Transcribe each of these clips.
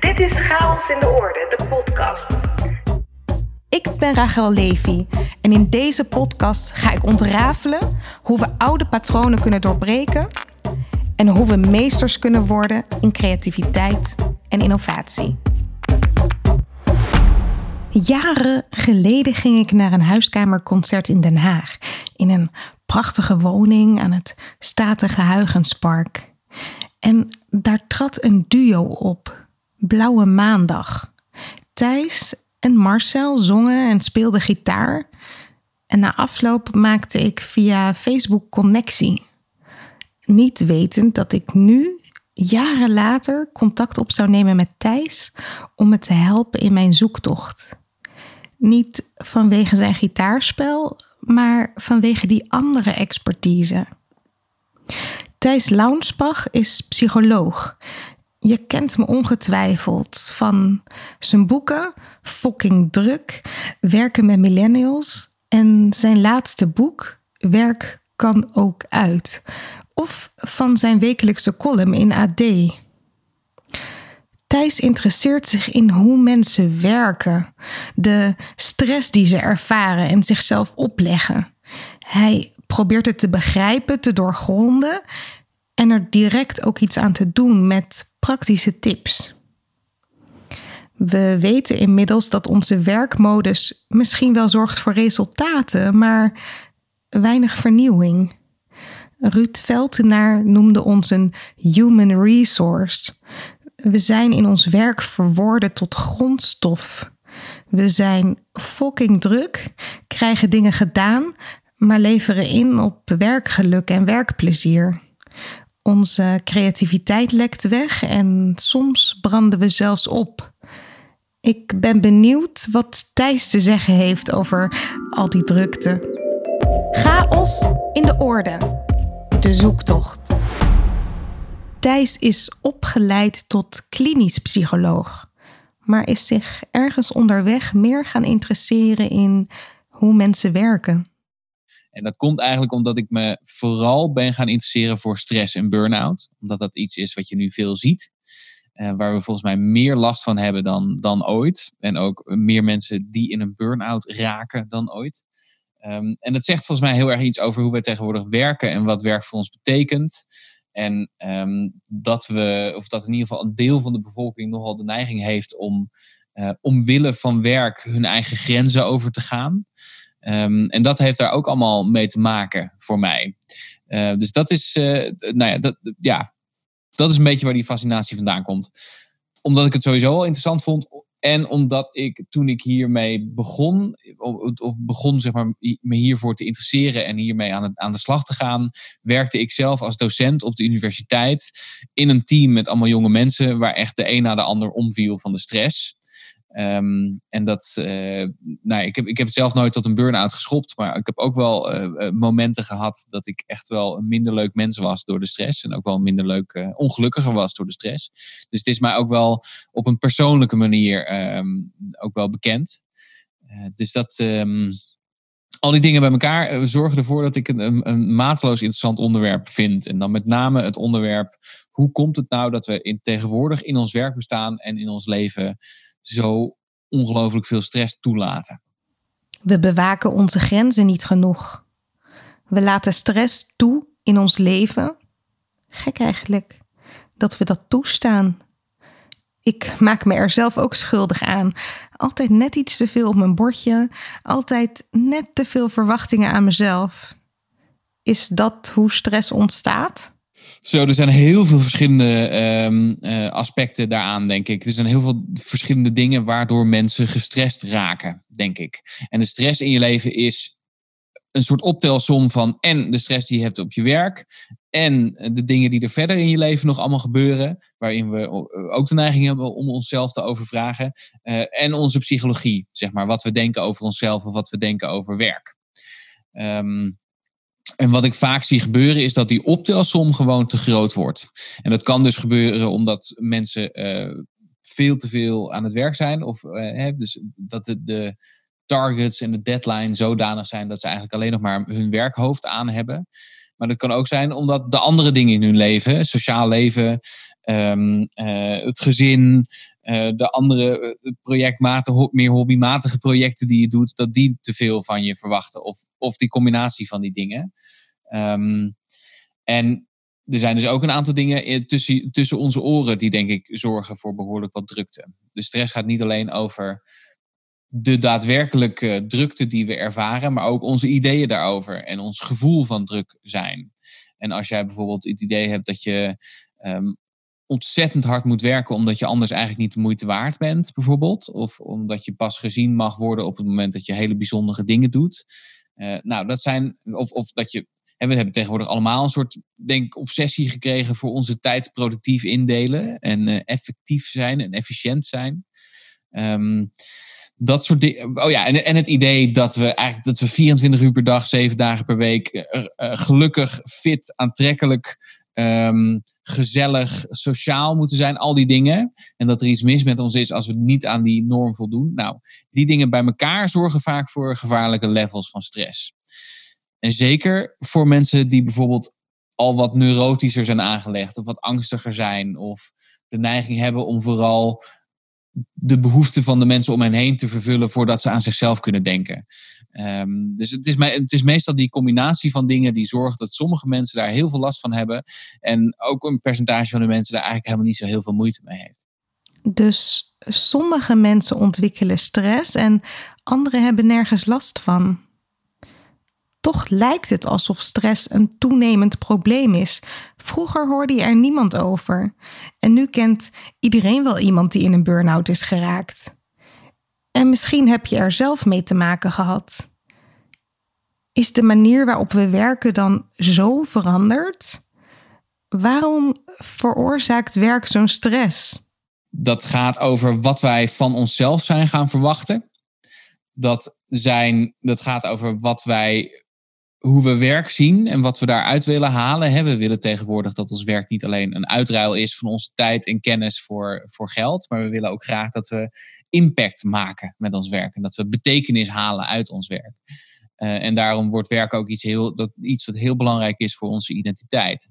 Dit is Chaos in de Orde, de podcast. Ik ben Rachel Levy en in deze podcast ga ik ontrafelen hoe we oude patronen kunnen doorbreken en hoe we meesters kunnen worden in creativiteit en innovatie. Jaren geleden ging ik naar een huiskamerconcert in Den Haag. In een prachtige woning aan het statige Huygenspark. En daar trad een duo op. Blauwe Maandag. Thijs en Marcel zongen en speelden gitaar. En na afloop maakte ik via Facebook connectie. Niet wetend dat ik nu, jaren later, contact op zou nemen met Thijs om me te helpen in mijn zoektocht. Niet vanwege zijn gitaarspel, maar vanwege die andere expertise. Thijs Launsbach is psycholoog. Je kent me ongetwijfeld van zijn boeken Fucking Druk, Werken met Millennials en zijn laatste boek Werk kan ook uit. Of van zijn wekelijkse column in AD. Thijs interesseert zich in hoe mensen werken, de stress die ze ervaren en zichzelf opleggen. Hij probeert het te begrijpen, te doorgronden en er direct ook iets aan te doen met praktische tips. We weten inmiddels dat onze werkmodus misschien wel zorgt voor resultaten, maar weinig vernieuwing. Ruud Veltenaar noemde ons een human resource. We zijn in ons werk verworden tot grondstof. We zijn fucking druk, krijgen dingen gedaan, maar leveren in op werkgeluk en werkplezier. Onze creativiteit lekt weg en soms branden we zelfs op. Ik ben benieuwd wat Thijs te zeggen heeft over al die drukte. Chaos in de orde. De zoektocht. Thijs is opgeleid tot klinisch psycholoog, maar is zich ergens onderweg meer gaan interesseren in hoe mensen werken. En dat komt eigenlijk omdat ik me vooral ben gaan interesseren voor stress en burn-out. Omdat dat iets is wat je nu veel ziet. Uh, waar we volgens mij meer last van hebben dan, dan ooit. En ook meer mensen die in een burn-out raken dan ooit. Um, en dat zegt volgens mij heel erg iets over hoe we tegenwoordig werken en wat werk voor ons betekent. En um, dat we, of dat in ieder geval een deel van de bevolking nogal de neiging heeft om uh, omwille van werk hun eigen grenzen over te gaan. Um, en dat heeft daar ook allemaal mee te maken voor mij. Uh, dus dat is, uh, nou ja dat, ja, dat is een beetje waar die fascinatie vandaan komt. Omdat ik het sowieso al interessant vond. En omdat ik toen ik hiermee begon, of begon zeg maar, me hiervoor te interesseren en hiermee aan, het, aan de slag te gaan, werkte ik zelf als docent op de universiteit in een team met allemaal jonge mensen waar echt de een na de ander omviel van de stress. Um, en dat, uh, nou, ik heb, ik heb zelf nooit tot een burn-out geschopt, maar ik heb ook wel uh, momenten gehad dat ik echt wel een minder leuk mens was door de stress. En ook wel minder leuk, ongelukkiger was door de stress. Dus het is mij ook wel op een persoonlijke manier um, ook wel bekend. dus dat, um, al die dingen bij elkaar zorgen ervoor dat ik een, een mateloos interessant onderwerp vind. En dan met name het onderwerp, hoe komt het nou dat we in, tegenwoordig in ons werk bestaan en in ons leven zo ongelooflijk veel stress toelaten. We bewaken onze grenzen niet genoeg. We laten stress toe in ons leven. Gek eigenlijk dat we dat toestaan. Ik maak me er zelf ook schuldig aan. Altijd net iets te veel op mijn bordje, altijd net te veel verwachtingen aan mezelf. Is dat hoe stress ontstaat? Zo, er zijn heel veel verschillende um, uh, aspecten daaraan, denk ik. Er zijn heel veel verschillende dingen waardoor mensen gestrest raken, denk ik. En de stress in je leven is een soort optelsom van en de stress die je hebt op je werk en de dingen die er verder in je leven nog allemaal gebeuren, waarin we ook de neiging hebben om onszelf te overvragen, uh, en onze psychologie, zeg maar, wat we denken over onszelf of wat we denken over werk. Um, en wat ik vaak zie gebeuren is dat die optelsom gewoon te groot wordt. En dat kan dus gebeuren omdat mensen uh, veel te veel aan het werk zijn. Of uh, dus dat de, de, targets en de deadline zodanig zijn dat ze eigenlijk alleen nog maar hun werkhoofd aan hebben. Maar dat kan ook zijn omdat de andere dingen in hun leven, sociaal leven, ehm, eh, het gezin, uh, de andere projectmatige, meer hobbymatige projecten die je doet, dat die te veel van je verwachten. Of, of die combinatie van die dingen. Ehm, en er zijn dus ook een aantal dingen tussen, tussen onze oren die denk ik zorgen voor behoorlijk wat drukte. De stress gaat niet alleen over de daadwerkelijke drukte die we ervaren, maar ook onze ideeën daarover en ons gevoel van druk zijn. En als jij bijvoorbeeld het idee hebt dat je ehm, ontzettend hard moet werken omdat je anders eigenlijk niet de moeite waard bent, bijvoorbeeld, of omdat je pas gezien mag worden op het moment dat je hele bijzondere dingen doet. Uh, nou, dat zijn, of, of dat je en we hebben tegenwoordig allemaal een soort, denk obsessie gekregen voor onze tijd productief indelen en uh, effectief zijn en efficiënt zijn. Um, dat soort dingen. Oh ja, en, en het idee dat we eigenlijk dat we 24 uur per dag, 7 dagen per week, uh, uh, gelukkig, fit, aantrekkelijk, um, gezellig, sociaal moeten zijn, al die dingen. En dat er iets mis met ons is als we niet aan die norm voldoen. Nou, die dingen bij elkaar zorgen vaak voor gevaarlijke levels van stress. En zeker voor mensen die bijvoorbeeld al wat neurotischer zijn aangelegd, of wat angstiger zijn, of de neiging hebben om vooral de behoeften van de mensen om hen heen te vervullen voordat ze aan zichzelf kunnen denken. Um, dus het is, het is meestal die combinatie van dingen die zorgt dat sommige mensen daar heel veel last van hebben. En ook een percentage van de mensen daar eigenlijk helemaal niet zo heel veel moeite mee heeft. Dus sommige mensen ontwikkelen stress en anderen hebben nergens last van. Toch lijkt het alsof stress een toenemend probleem is. Vroeger hoorde je er niemand over. En nu kent iedereen wel iemand die in een burn-out is geraakt. En misschien heb je er zelf mee te maken gehad. Is de manier waarop we werken dan zo veranderd? Waarom veroorzaakt werk zo'n stress? Dat gaat over wat wij van onszelf zijn gaan verwachten. Dat, zijn, dat gaat over wat wij hoe we werk zien en wat we daaruit willen halen. We willen tegenwoordig dat ons werk niet alleen een uitruil is van onze tijd en kennis voor, voor geld, maar we willen ook graag dat we impact maken met ons werk en dat we betekenis halen uit ons werk. Uh, en daarom wordt werk ook iets, heel, dat, iets dat heel belangrijk is voor onze identiteit.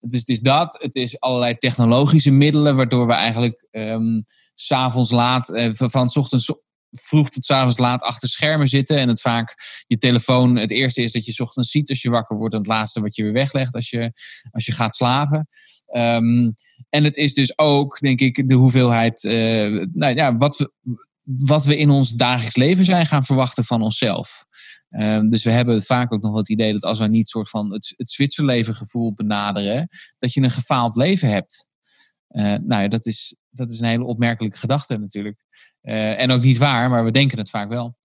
Het is, het is dat, het is allerlei technologische middelen, waardoor we eigenlijk um, s'avonds laat, uh, van s ochtends vroeg tot avonds laat achter schermen zitten. En het vaak je telefoon het eerste is dat je ochtends ziet als je wakker wordt. En het laatste wat je weer weglegt als je, als je gaat slapen. Um, en het is dus ook, denk ik, de hoeveelheid. Uh, nou ja, wat we, wat we in ons dagelijks leven zijn gaan verwachten van onszelf. Um, dus we hebben vaak ook nog het idee dat als wij niet soort van het, het Zwitserleven gevoel benaderen, dat je een gefaald leven hebt. Uh, nou ja, dat is, dat is een hele opmerkelijke gedachte natuurlijk. Uh, en ook niet waar, maar we denken het vaak wel.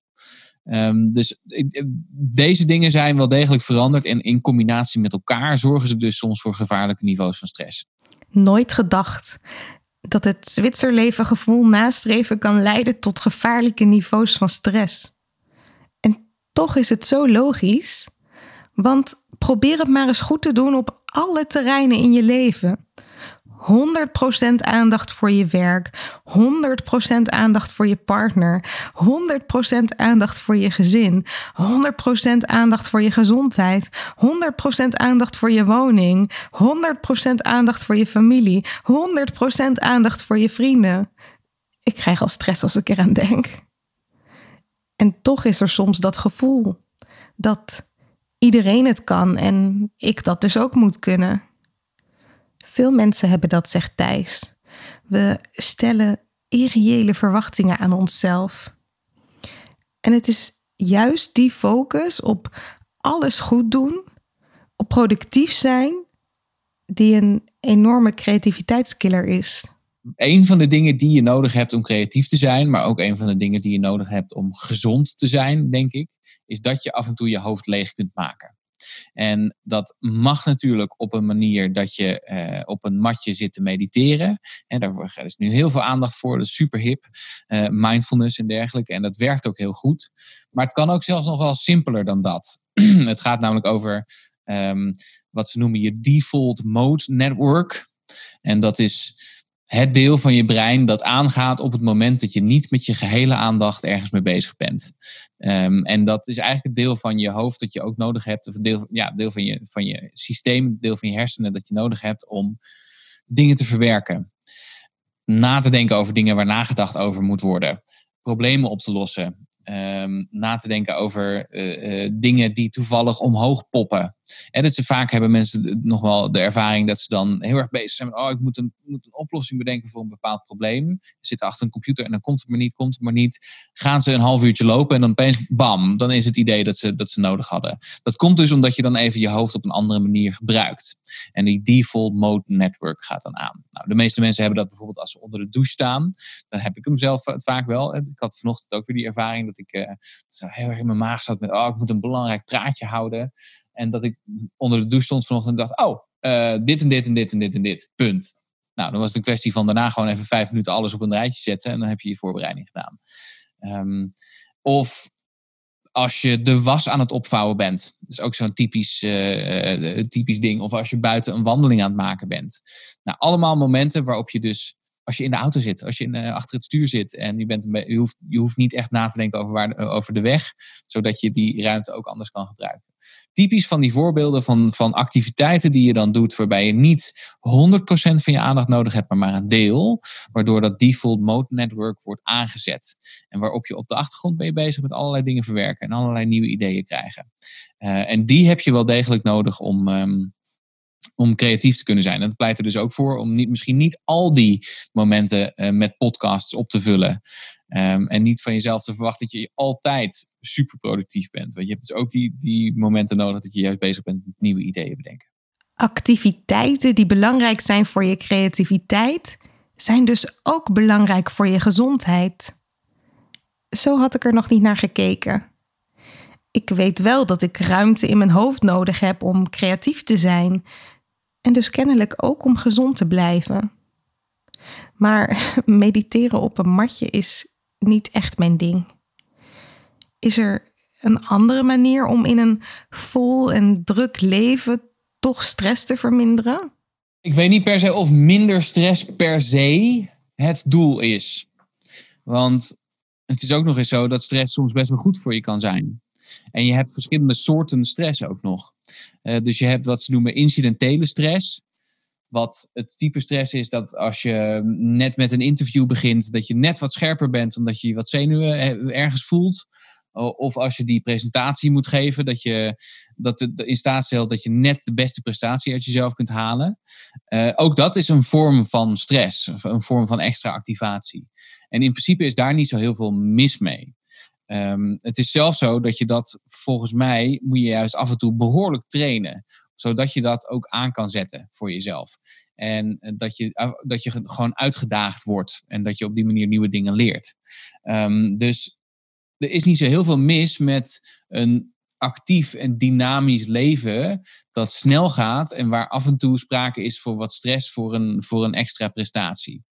Um, dus deze dingen zijn wel degelijk veranderd en in combinatie met elkaar zorgen ze dus soms voor gevaarlijke niveaus van stress. Nooit gedacht dat het Zwitserleven gevoel nastreven kan leiden tot gevaarlijke niveaus van stress. En toch is het zo logisch, want probeer het maar eens goed te doen op alle terreinen in je leven. 100% aandacht voor je werk, 100% aandacht voor je partner, 100% aandacht voor je gezin, 100% aandacht voor je gezondheid, 100% aandacht voor je woning, 100% aandacht voor je familie, 100% aandacht voor je vrienden. Ik krijg al stress als ik eraan denk. En toch is er soms dat gevoel dat iedereen het kan en ik dat dus ook moet kunnen. Veel mensen hebben dat, zegt Thijs. We stellen irreële verwachtingen aan onszelf. En het is juist die focus op alles goed doen, op productief zijn, die een enorme creativiteitskiller is. Een van de dingen die je nodig hebt om creatief te zijn, maar ook een van de dingen die je nodig hebt om gezond te zijn, denk ik, is dat je af en toe je hoofd leeg kunt maken. En dat mag natuurlijk op een manier dat je uh, op een matje zit te mediteren. En daar is nu heel veel aandacht voor, dat is super hip. Uh, mindfulness en dergelijke. En dat werkt ook heel goed. Maar het kan ook zelfs nog wel simpeler dan dat. het gaat namelijk over um, wat ze noemen je default mode network. En dat is het deel van je brein dat aangaat op het moment dat je niet met je gehele aandacht ergens mee bezig bent. Ehm, en dat is eigenlijk het deel van je hoofd dat je ook nodig hebt, of deel, ja, deel van je, van je systeem, deel van je hersenen dat je nodig hebt om dingen te verwerken. Na te denken over dingen waar nagedacht over moet worden. Problemen op te lossen. Ehm, na te denken over eh, eh, dingen die toevallig omhoog poppen. En dat ze vaak hebben mensen nog wel de ervaring dat ze dan heel erg bezig zijn met: oh, ik moet een, moet een oplossing bedenken voor een bepaald probleem. Ze zitten achter een computer en dan komt het maar niet, komt het maar niet. Gaan ze een half uurtje lopen en dan opeens, bam, dan is het idee dat ze, dat ze nodig hadden. Dat komt dus omdat je dan even je hoofd op een andere manier gebruikt. En die default mode network gaat dan aan. Nou, de meeste mensen hebben dat bijvoorbeeld als ze onder de douche staan. Dan heb ik hem zelf vaak wel. Ik had vanochtend ook weer die ervaring dat ik uh, zo heel erg in mijn maag zat met: oh, ik moet een belangrijk praatje houden. En dat ik onder de douche stond vanochtend en dacht, oh, uh, dit en dit en dit en dit en dit. Punt. Nou, dan was het een kwestie van daarna gewoon even vijf minuten alles op een rijtje zetten. En dan heb je je voorbereiding gedaan. Um, of als je de was aan het opvouwen bent. Dat is ook zo'n typisch, uh, typisch ding. Of als je buiten een wandeling aan het maken bent. Nou, allemaal momenten waarop je dus als je in de auto zit, als je in, achter het stuur zit en je, bent, je, hoeft, je hoeft niet echt na te denken over, waar, over de weg, zodat je die ruimte ook anders kan gebruiken typisch van die voorbeelden van, van activiteiten die je dan doet, waarbij je niet 100% van je aandacht nodig hebt, maar maar een deel, waardoor dat default mode network wordt aangezet. En waarop je op de achtergrond ben je bezig met allerlei dingen verwerken en allerlei nieuwe ideeën krijgen. Uh, en die heb je wel degelijk nodig om. Um, om creatief te kunnen zijn. En dat pleit er dus ook voor om niet, misschien niet al die momenten uh, met podcasts op te vullen. Um, en niet van jezelf te verwachten dat je altijd super productief bent. Want je hebt dus ook die, die momenten nodig dat je juist bezig bent met nieuwe ideeën bedenken. Activiteiten die belangrijk zijn voor je creativiteit, zijn dus ook belangrijk voor je gezondheid. Zo had ik er nog niet naar gekeken. Ik weet wel dat ik ruimte in mijn hoofd nodig heb om creatief te zijn. En dus kennelijk ook om gezond te blijven. Maar mediteren op een matje is niet echt mijn ding. Is er een andere manier om in een vol en druk leven toch stress te verminderen? Ik weet niet per se of minder stress per se het doel is. Want het is ook nog eens zo dat stress soms best wel goed voor je kan zijn. En je hebt verschillende soorten stress ook nog. Uh, dus je hebt wat ze noemen incidentele stress. Wat het type stress is dat als je net met een interview begint, dat je net wat scherper bent omdat je wat zenuwen ergens voelt. Of als je die presentatie moet geven, dat je dat in staat stelt dat je net de beste prestatie uit jezelf kunt halen. Uh, ook dat is een vorm van stress, een vorm van extra activatie. En in principe is daar niet zo heel veel mis mee. Um, het is zelfs zo dat je dat volgens mij moet je juist af en toe behoorlijk trainen zodat je dat ook aan kan zetten voor jezelf. En eh, dat je, eh, dat je gewoon uitgedaagd wordt en dat je op die manier nieuwe dingen leert. Um, dus er is niet zo heel veel mis met een actief en dynamisch leven dat snel gaat en waar af en toe sprake is voor wat stress voor een, voor een extra prestatie.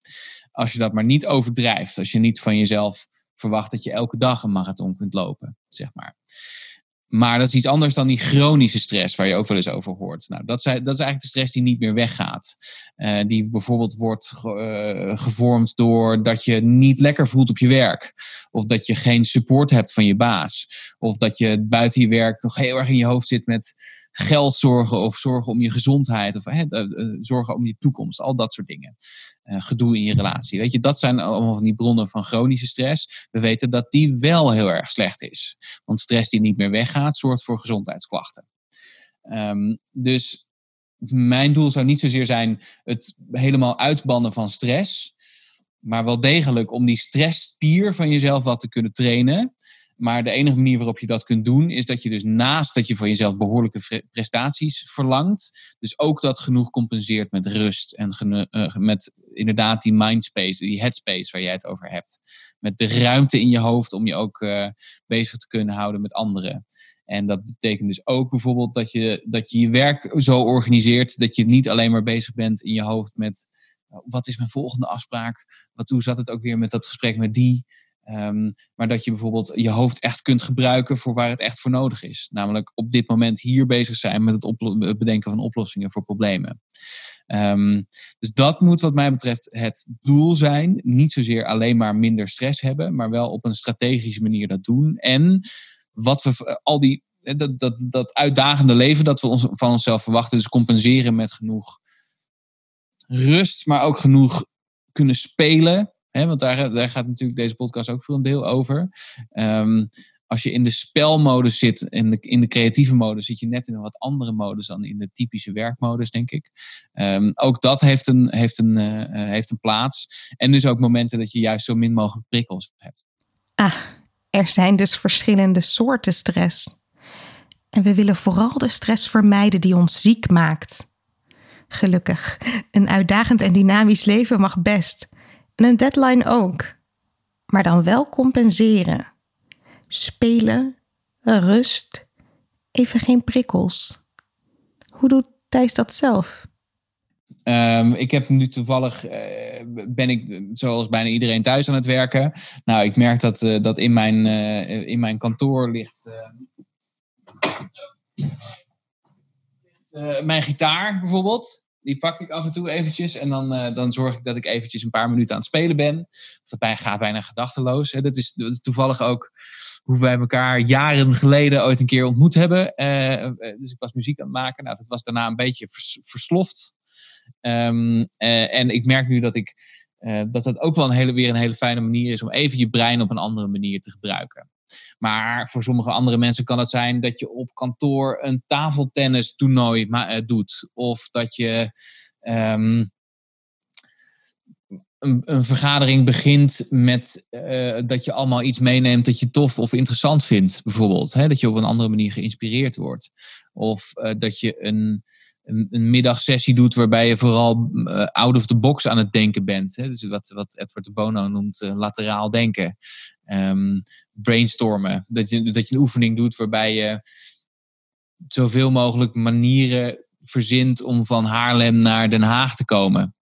Als je dat maar niet overdrijft, als je niet van jezelf verwacht dat je elke dag een marathon kunt lopen, zeg maar. Maar dat is iets anders dan die chronische stress waar je ook wel eens over hoort. Nou, dat, is, dat is eigenlijk de stress die niet meer weggaat. Uh, die bijvoorbeeld wordt uh, gevormd door dat je niet lekker voelt op je werk. Of dat je geen support hebt van je baas. Of dat je buiten je werk nog heel erg in je hoofd zit met geld zorgen of zorgen om je gezondheid of uh, zorgen om je toekomst. Al dat soort dingen. gedoe in je relatie. Weet je, dat zijn allemaal van die bronnen van chronische stress. We weten dat die wel heel erg slecht is. Want stress die niet meer weggaat, zorgt voor gezondheidsklachten. Um, dus mijn doel zou niet zozeer zijn het helemaal uitbannen van stress. Maar wel degelijk om die stresspier van jezelf wat te kunnen trainen. Maar de enige manier waarop je dat kunt doen, is dat je dus naast dat je van jezelf behoorlijke prestaties verlangt, dus ook dat genoeg compenseert met rust en uh, met inderdaad die mindspace, die headspace waar jij het over hebt. Met de ruimte in je hoofd om je ook uh, bezig te kunnen houden met anderen. En dat betekent dus ook bijvoorbeeld dat je, dat je je werk zo organiseert dat je niet alleen maar bezig bent in je hoofd met wat is mijn volgende afspraak? Wat, hoe zat het ook weer met dat gesprek met die? Um, maar dat je bijvoorbeeld je hoofd echt kunt gebruiken voor waar het echt voor nodig is. Namelijk op dit moment hier bezig zijn met het, bedenken van oplossingen voor problemen. Ehm, dus dat moet wat mij betreft het doel zijn. Niet zozeer alleen maar minder stress hebben, maar wel op een strategische manier dat doen. En wat we al die dat, dat, dat uitdagende leven dat we ons, van onszelf verwachten, dus compenseren met genoeg rust, maar ook genoeg kunnen spelen. Want daar, daar gaat natuurlijk deze podcast ook voor een deel over. Um, als je in de spelmodus zit, in de, in de creatieve modus, zit je net in een wat andere modus dan in de typische werkmodus, denk ik. Um, ook dat heeft een, heeft, een, uh, heeft een plaats. En dus ook momenten dat je juist zo min mogelijk prikkels hebt. Ah, er zijn dus verschillende soorten stress. En we willen vooral de stress vermijden die ons ziek maakt. Gelukkig, een uitdagend en dynamisch leven mag best. En een deadline ook. Maar dan wel compenseren spelen, rust, even geen prikkels. Hoe doet Thijs dat zelf? Um, ik heb nu toevallig, uh, ben ik zoals bijna iedereen thuis aan het werken. Nou, ik merk dat, uh, dat in, mijn, uh, in mijn kantoor ligt mijn gitaar bijvoorbeeld. Die pak ik af en toe eventjes en dan, uh, dan zorg ik dat ik eventjes een paar minuten aan het spelen ben. Dat gaat bijna gedachteloos. Hè. Dat is toevallig ook hoe wij elkaar jaren geleden ooit een keer ontmoet hebben. Uh, dus ik was muziek aan het maken. Nou, dat was daarna een beetje vers versloft. Uh, en ik merk nu dat ik dat dat ook wel een hele, weer een hele fijne manier is om even je brein op een andere manier te gebruiken. Maar voor sommige andere mensen kan het zijn dat je op kantoor een tafeltennis toernooi doet. Of dat je um, een, vergadering begint met uh, dat je allemaal iets meeneemt dat je tof of interessant vindt, bijvoorbeeld. Hè? Dat je op een andere manier geïnspireerd wordt. Of uh, dat je een, een, middagsessie doet waarbij je vooral uh, out of the box aan het denken bent. Hè? Dus wat, wat Edward de Bono noemt lateraal denken. Um, brainstormen. Dat je, dat je een oefening doet waarbij je zoveel mogelijk manieren verzint om van Haarlem naar Den Haag te komen.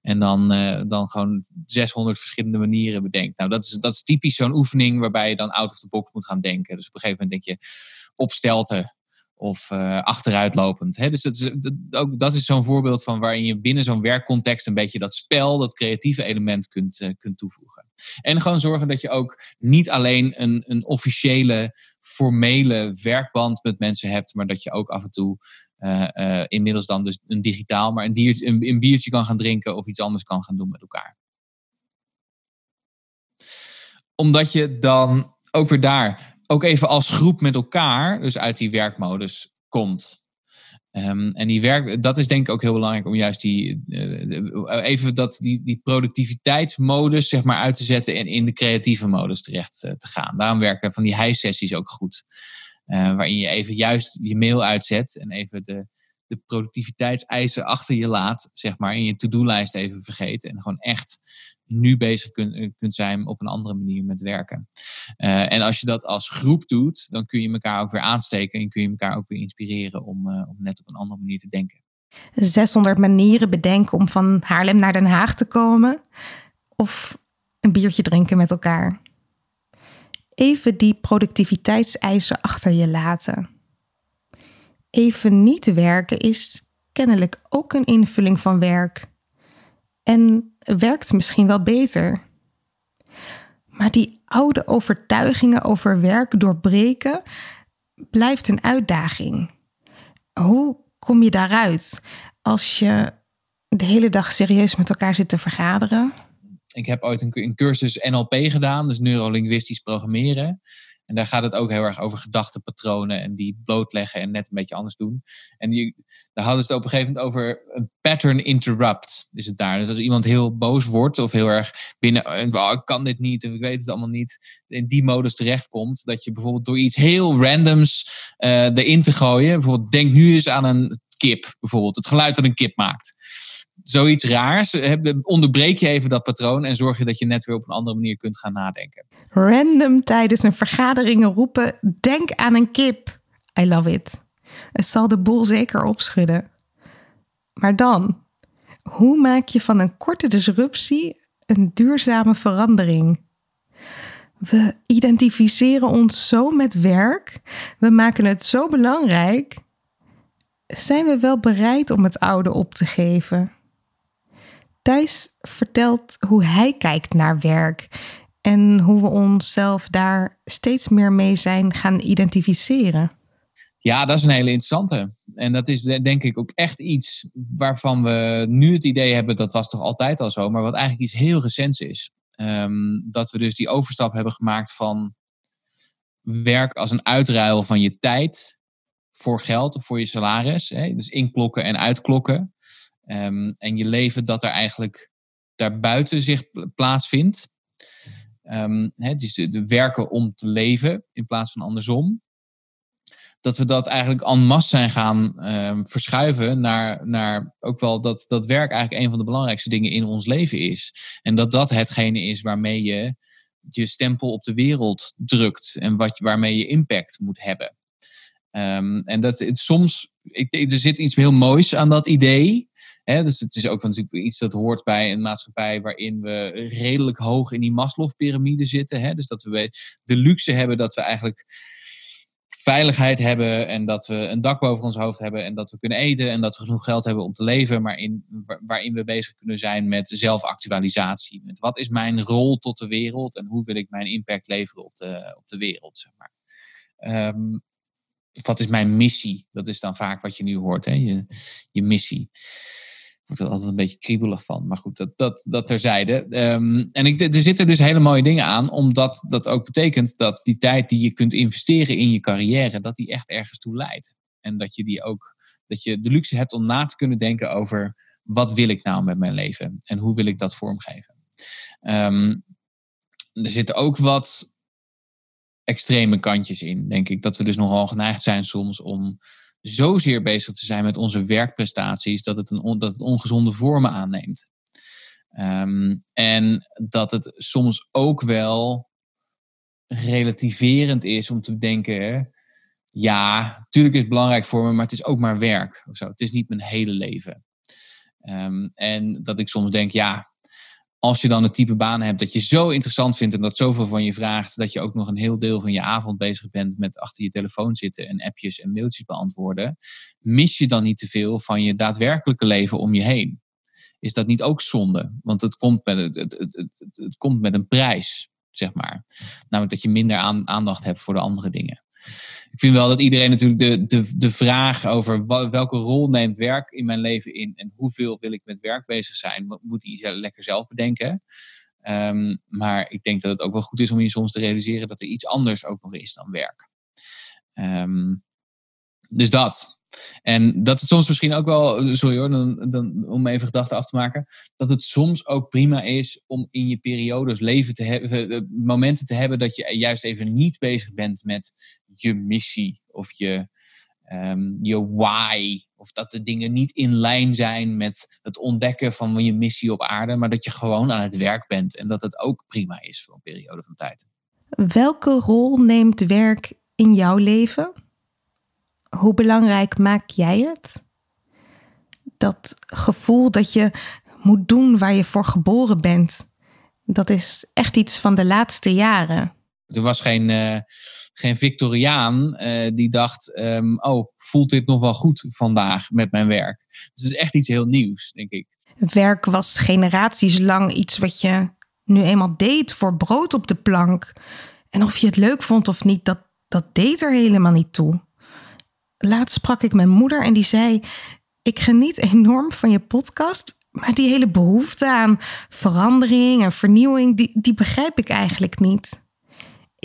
En dan, uh, dan gewoon 600 verschillende manieren bedenkt. Nou, dat is, dat is typisch zo'n oefening waarbij je dan out of the box moet gaan denken. Dus op een gegeven moment denk je op stelten of uh, achteruitlopend. Hè? Dus dat is, dat, ook, dat is zo'n voorbeeld van waarin je binnen zo'n werkcontext een beetje dat spel, dat creatieve element kunt, uh, kunt toevoegen. En gewoon zorgen dat je ook niet alleen een, een officiële, formele werkband met mensen hebt, maar dat je ook af en toe uh, inmiddels dan dus een digitaal, maar een, diertje, een, een biertje kan gaan drinken of iets anders kan gaan doen met elkaar. Omdat je dan ook weer daar ook even als groep met elkaar, dus uit die werkmodus komt. Um, en die werk, dat is denk ik ook heel belangrijk om juist die, uh, even dat, die, die productiviteitsmodus zeg maar, uit te zetten en in de creatieve modus terecht uh, te gaan. Daarom werken van die high-sessies ook goed. Uh, waarin je even juist je mail uitzet en even de, de productiviteitseisen achter je laat, zeg maar, in je to-do-lijst even vergeten. En gewoon echt nu bezig kunt, eh, kunt zijn op een andere manier met werken. Uh, en als je dat als groep doet, dan kun je elkaar ook weer aansteken en kun je elkaar ook weer inspireren om, uh, om net op een andere manier te denken. 600 manieren bedenken om van Haarlem naar Den Haag te komen. Of een biertje drinken met elkaar. Even die productiviteitseisen achter je laten. Even niet werken is kennelijk ook een invulling van werk. En werkt misschien wel beter. Maar die oude overtuigingen over werk doorbreken blijft een uitdaging. Hoe kom je daaruit als je de hele dag serieus met elkaar zit te vergaderen? Ik heb ooit een, cursus NLP gedaan, dus neurolinguistisch programmeren. En daar gaat het ook heel erg over gedachtepatronen en die blootleggen en net een beetje anders doen. En die, daar hadden ze het op een gegeven moment over een pattern interrupt, is het daar. Dus als iemand heel boos wordt of heel erg binnen, oh, ik kan dit niet of ik weet het allemaal niet, in die modus terechtkomt, dat je bijvoorbeeld door iets heel randoms uh, erin te gooien, bijvoorbeeld denk nu eens aan een kip, bijvoorbeeld, het geluid dat een kip maakt zoiets raars. Onderbreek je even dat patroon en zorg je dat je net weer op een andere manier kunt gaan nadenken. Random tijdens een vergadering roepen: Denk aan een kip. I love it. Het zal de boel zeker opschudden. Maar dan, hoe maak je van een korte disruptie een duurzame verandering? We identificeren ons zo met werk, we maken het zo belangrijk zijn we wel bereid om het oude op te geven? Thijs vertelt hoe hij kijkt naar werk en hoe we onszelf daar steeds meer mee zijn gaan identificeren. Ja, dat is een hele interessante. En dat is denk ik ook echt iets waarvan we nu het idee hebben, dat was toch altijd al zo, maar wat eigenlijk iets heel recents is. Ehm, dat we dus die overstap hebben gemaakt van werk als een uitruil van je tijd voor geld of voor je salaris. Hè? Dus inklokken en uitklokken. Um, en je leven dat er eigenlijk daarbuiten zich plaatsvindt. Um, hè, dus de werken om te leven in plaats van andersom. Dat we dat eigenlijk en masse zijn gaan um, verschuiven naar, naar ook wel dat, dat werk eigenlijk een van de belangrijkste dingen in ons leven is. En dat dat hetgene is waarmee je je stempel op de wereld drukt en wat, waarmee je impact moet hebben. En dat het, soms, ik, er zit iets heel moois aan dat idee. Dus het is ook natuurlijk iets dat hoort bij een maatschappij waarin we redelijk hoog in die Maslow-pyramide zitten. Hè? Dus dat we de luxe hebben dat we eigenlijk veiligheid hebben en dat we een dak boven ons hoofd hebben en dat we kunnen eten en dat we genoeg geld hebben om te leven, maar in, waarin we bezig kunnen zijn met zelfactualisatie. Met wat is mijn rol tot de wereld en hoe wil ik mijn impact leveren op de, op de wereld. Zeg maar. Um, wat is mijn missie? Dat is dan vaak wat je nu hoort, hè? Je, je missie. Ik word er altijd een beetje kriebelig van. Maar goed, dat, dat, dat terzijde. Um, en ik, er zitten dus hele mooie dingen aan. Omdat dat ook betekent dat die tijd die je kunt investeren in je carrière... dat die echt ergens toe leidt. En dat je die ook... Dat je de luxe hebt om na te kunnen denken over... wat wil ik nou met mijn leven? En hoe wil ik dat vormgeven? Um, er zitten ook wat extreme kantjes in, denk ik. Dat we dus nogal geneigd zijn soms om zozeer bezig te zijn met onze werkprestaties dat het, een, dat het ongezonde vormen aanneemt. Um, en dat het soms ook wel relativerend is om te denken: ja, natuurlijk is het belangrijk voor me, maar het is ook maar werk. Of zo. Het is niet mijn hele leven. Um, en dat ik soms denk: ja, als je dan het type baan hebt dat je zo interessant vindt en dat zoveel van je vraagt, dat je ook nog een heel deel van je avond bezig bent met achter je telefoon zitten en appjes en mailtjes beantwoorden, mis je dan niet te veel van je daadwerkelijke leven om je heen? Is dat niet ook zonde? Want het komt met, het, het, het, het komt met een prijs, zeg maar. Namelijk dat je minder aan, aandacht hebt voor de andere dingen ik vind wel dat iedereen natuurlijk de, de, de vraag over welke rol neemt werk in mijn leven in en hoeveel wil ik met werk bezig zijn, moet hij lekker zelf bedenken. Um, maar ik denk dat het ook wel goed is om je soms te realiseren dat er iets anders ook nog is dan werk. Um, dus dat. En dat het soms misschien ook wel, sorry hoor, dan, dan, om even gedachten af te maken, dat het soms ook prima is om in je periodes leven te hebben, eh, momenten te hebben dat je juist even niet bezig bent met je missie of je, um, je why. Of dat de dingen niet in lijn zijn met het ontdekken van je missie op aarde, maar dat je gewoon aan het werk bent en dat het ook prima is voor een periode van tijd. Welke rol neemt werk in jouw leven? Hoe belangrijk maak jij het? Dat gevoel dat je moet doen waar je voor geboren bent, dat is echt iets van de laatste jaren. Er was geen, uh, geen Victoriaan uh, die dacht: um, Oh, voelt dit nog wel goed vandaag met mijn werk? Dus het is echt iets heel nieuws, denk ik. Werk was generaties lang iets wat je nu eenmaal deed voor brood op de plank. En of je het leuk vond of niet, dat, dat deed er helemaal niet toe. Laatst sprak ik mijn moeder en die zei: Ik geniet enorm van je podcast. Maar die hele behoefte aan verandering en vernieuwing, die, die begrijp ik eigenlijk niet.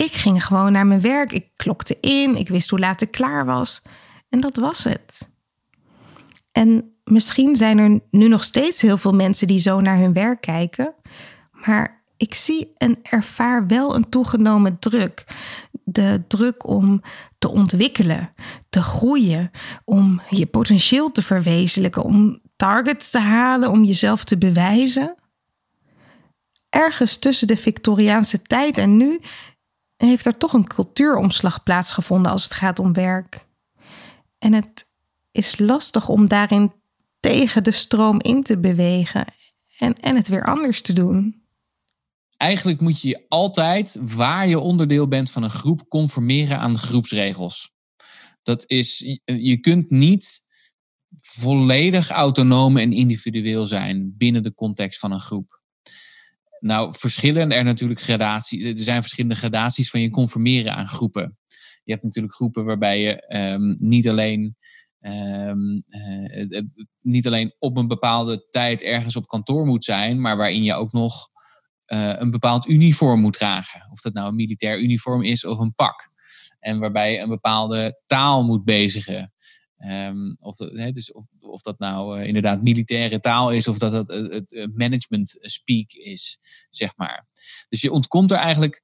Ik ging gewoon naar mijn werk, ik klokte in, ik wist hoe laat ik klaar was. En dat was het. En misschien zijn er nu nog steeds heel veel mensen die zo naar hun werk kijken. Maar ik zie en ervaar wel een toegenomen druk. De druk om te ontwikkelen, te groeien, om je potentieel te verwezenlijken, om targets te halen, om jezelf te bewijzen. Ergens tussen de Victoriaanse tijd en nu heeft er toch een cultuuromslag plaatsgevonden als het gaat om werk. En het is lastig om daarin tegen de stroom in te bewegen en, en het weer anders te doen. Eigenlijk moet je altijd, waar je onderdeel bent van een groep, conformeren aan de groepsregels. Dat is, je kunt niet volledig autonoom en individueel zijn binnen de context van een groep. Nou, verschillen er natuurlijk gradaties. Er zijn verschillende gradaties van je conformeren aan groepen. Je hebt natuurlijk groepen waarbij je ehm, niet alleen Um, uh, niet alleen op een bepaalde tijd ergens op kantoor moet zijn, maar waarin je ook nog uh, een bepaald uniform moet dragen. Of dat nou een militair uniform is of een pak. En waarbij je een bepaalde taal moet bezigen. Of, he, dus of, of, dat nou uh, inderdaad militaire taal is, of dat het, het management speak is, zeg maar. Dus je ontkomt er eigenlijk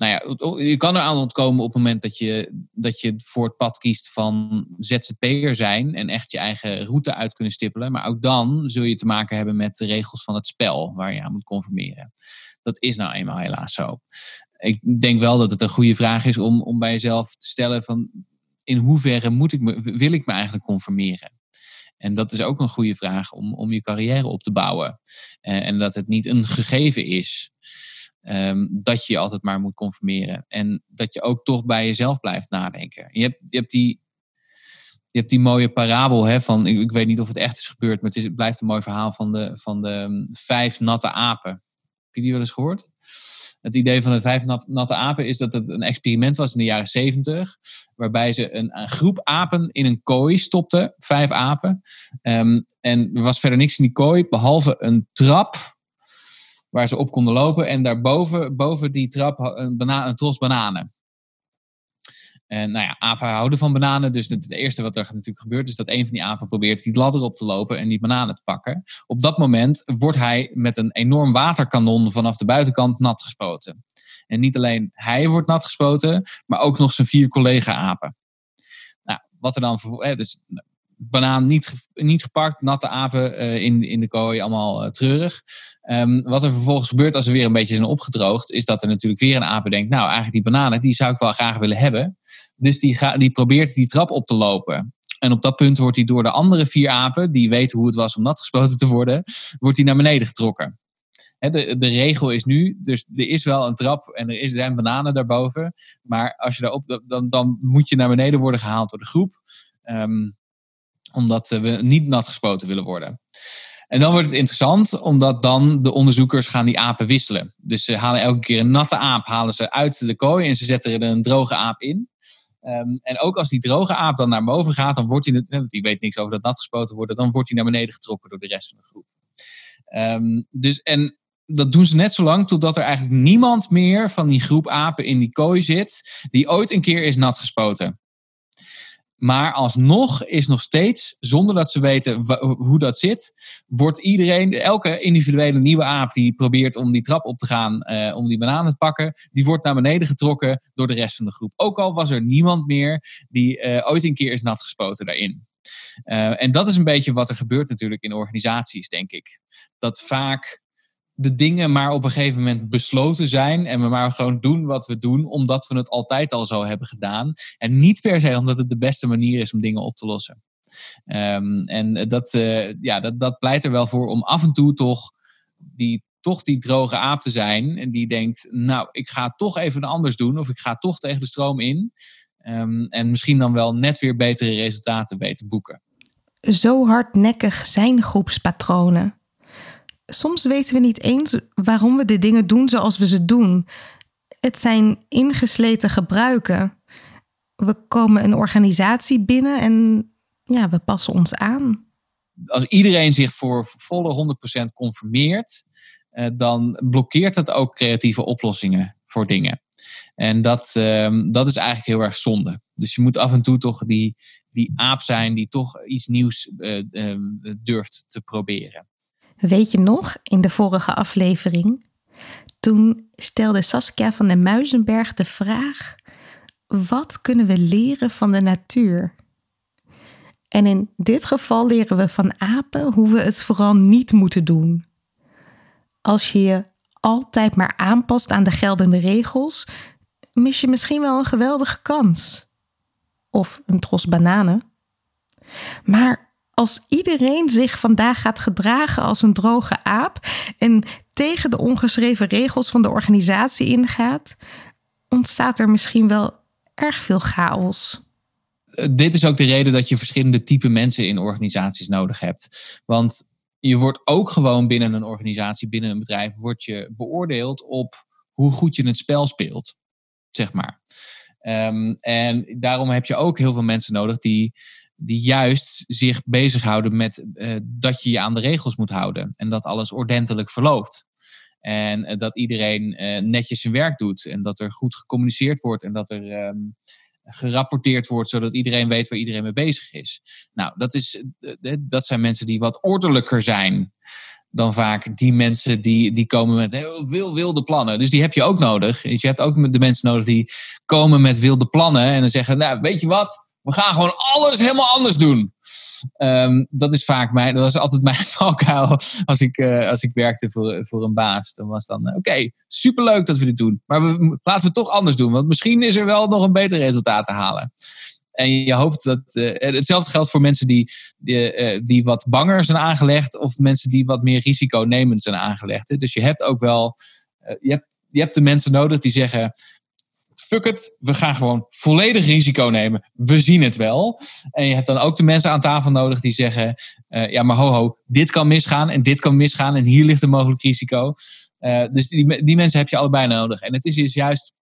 nou ja, je kan er aan ontkomen op het moment dat je, dat je voor het pad kiest van ZZP'er zijn en echt je eigen route uit kunnen stippelen. Maar ook dan zul je te maken hebben met de regels van het spel waar je aan moet conformeren. Dat is nou eenmaal helaas zo. Ik denk wel dat het een goede vraag is om, om bij jezelf te stellen van in hoeverre moet ik me, wil ik me eigenlijk conformeren? En dat is ook een goede vraag om, om je carrière op te bouwen. Uh, en dat het niet een gegeven is. Um, dat je altijd maar moet conformeren. En dat je ook toch bij jezelf blijft nadenken. Je hebt, je hebt, die, je hebt die mooie parabel hè, van, ik, ik weet niet of het echt is gebeurd, maar het, is, het blijft een mooi verhaal van de, van de um, vijf natte apen. Heb je die wel eens gehoord? Het idee van de vijf natte apen is dat het een experiment was in de jaren zeventig. Waarbij ze een, een, groep apen in een kooi stopten. Vijf apen. Um, en er was verder niks in die kooi. Behalve een trap waar ze op konden lopen. En daarboven, boven die trap, een, bana een tros bananen. En nou ja, apen houden van bananen. Dus het, eerste wat er natuurlijk gebeurt is dat een van die apen probeert die ladder op te lopen en die bananen te pakken. Op dat moment wordt hij met een enorm waterkanon vanaf de buitenkant nat gespoten. En niet alleen hij wordt nat gespoten, maar ook nog zijn vier collega-apen. Nou, wat er dan. Dus banaan niet, niet gepakt, natte apen uh, in, in de kooi, allemaal uh, treurig. Um, wat er vervolgens gebeurt als ze weer een beetje zijn opgedroogd, is dat er natuurlijk weer een apen denkt, nou eigenlijk die bananen, die zou ik wel graag willen hebben. Dus die, ga, die probeert die trap op te lopen. En op dat punt wordt hij door de andere vier apen, die weten hoe het was om nat gespoten te worden, wordt hij naar beneden getrokken. de, de regel is nu, dus er is wel een trap en er, is, er zijn bananen daarboven. Maar als je daarop, dan, dan moet je naar beneden worden gehaald door de groep. Um, omdat we niet nat gespoten willen worden. En dan wordt het interessant, omdat dan de onderzoekers gaan die apen wisselen. Dus ze halen elke keer een natte aap halen ze uit de kooi en ze zetten er een droge aap in. Um, en ook als die droge aap dan naar boven gaat, dan wordt hij, want die weet niks over dat nat gespoten worden, dan wordt hij naar beneden getrokken door de rest van de groep. Um, dus, en dat doen ze net zo lang totdat er eigenlijk niemand meer van die groep apen in die kooi zit, die ooit een keer is nat gespoten. Maar alsnog is nog steeds, zonder dat ze weten hoe dat zit, wordt iedereen, elke individuele nieuwe aap die probeert om die trap op te gaan, uh, om die bananen te pakken, die wordt naar beneden getrokken door de rest van de groep. Ook al was er niemand meer die uh, ooit een keer is nat gespoten daarin. Uh, en dat is een beetje wat er gebeurt natuurlijk in organisaties, denk ik. Dat vaak de dingen maar op een gegeven moment besloten zijn en we maar gewoon doen wat we doen, omdat we het altijd al zo hebben gedaan. En niet per se omdat het de beste manier is om dingen op te lossen. Um, en dat, uh, ja, dat, dat pleit er wel voor om af en toe toch die, toch die droge aap te zijn. En die denkt, nou, ik ga toch even anders doen. Of ik ga toch tegen de stroom in. Um, en misschien dan wel net weer betere resultaten weten boeken. Zo hardnekkig zijn groepspatronen soms weten we niet eens waarom we de dingen doen zoals we ze doen. Het zijn ingesleten gebruiken. We komen een organisatie binnen en ja, we passen ons aan. Als iedereen zich voor volle 100% conformeert, eh, dan blokkeert het ook creatieve oplossingen voor dingen. En dat, ehm, dat is eigenlijk heel erg zonde. Dus je moet af en toe toch die, die aap zijn die toch iets nieuws uh, uh, durft te proberen. Weet je nog, in de vorige aflevering? Toen stelde Saskia van den Muizenberg de vraag: wat kunnen we leren van de natuur? En in dit geval leren we van apen hoe we het vooral niet moeten doen. Als je je altijd maar aanpast aan de geldende regels, mis je misschien wel een geweldige kans. Of een tros bananen. Maar als iedereen zich vandaag gaat gedragen als een droge aap en tegen de ongeschreven regels van de organisatie ingaat, ontstaat er misschien wel erg veel chaos. dit is ook de reden dat je verschillende type mensen in organisaties nodig hebt. Want je wordt ook gewoon binnen een organisatie, binnen een bedrijf, wordt je beoordeeld op hoe goed je het spel speelt, zeg maar. Ehm, en daarom heb je ook heel veel mensen nodig die, die juist zich bezighouden met uh, dat je je aan de regels moet houden en dat alles ordentelijk verloopt. En uh, dat iedereen uh, netjes zijn werk doet en dat er goed gecommuniceerd wordt en dat er um, gerapporteerd wordt, zodat iedereen weet waar iedereen mee bezig is. Nou, dat, is, dat zijn mensen die wat ordelijker zijn dan vaak die mensen die, die komen met heel veel wilde plannen. Dus die heb je ook nodig. Dus je hebt ook de mensen nodig die komen met wilde plannen en dan zeggen, nou, weet je wat? We gaan gewoon alles helemaal anders doen. Um, dat is vaak mijn, dat was altijd mijn valkuil als ik, uh, als ik werkte voor, voor een baas. Dan was dan, uh, oké, superleuk dat we dit doen. Maar we, laten we het toch anders doen. Want misschien is er wel nog een beter resultaat te halen. En je hoopt dat. Uh, hetzelfde geldt voor mensen die, die, die wat banger zijn aangelegd. of mensen die wat meer risiconemend zijn aangelegd. Dus je hebt ook wel. Je, hebt, je hebt de mensen nodig die zeggen. Fuck it, we gaan gewoon volledig risico nemen. We zien het wel. En je hebt dan ook de mensen aan tafel nodig die zeggen: Ja, maar ho, dit kan misgaan en dit kan misgaan. en hier ligt een mogelijk risico. dus die, die mensen heb je allebei nodig. En het is dus juist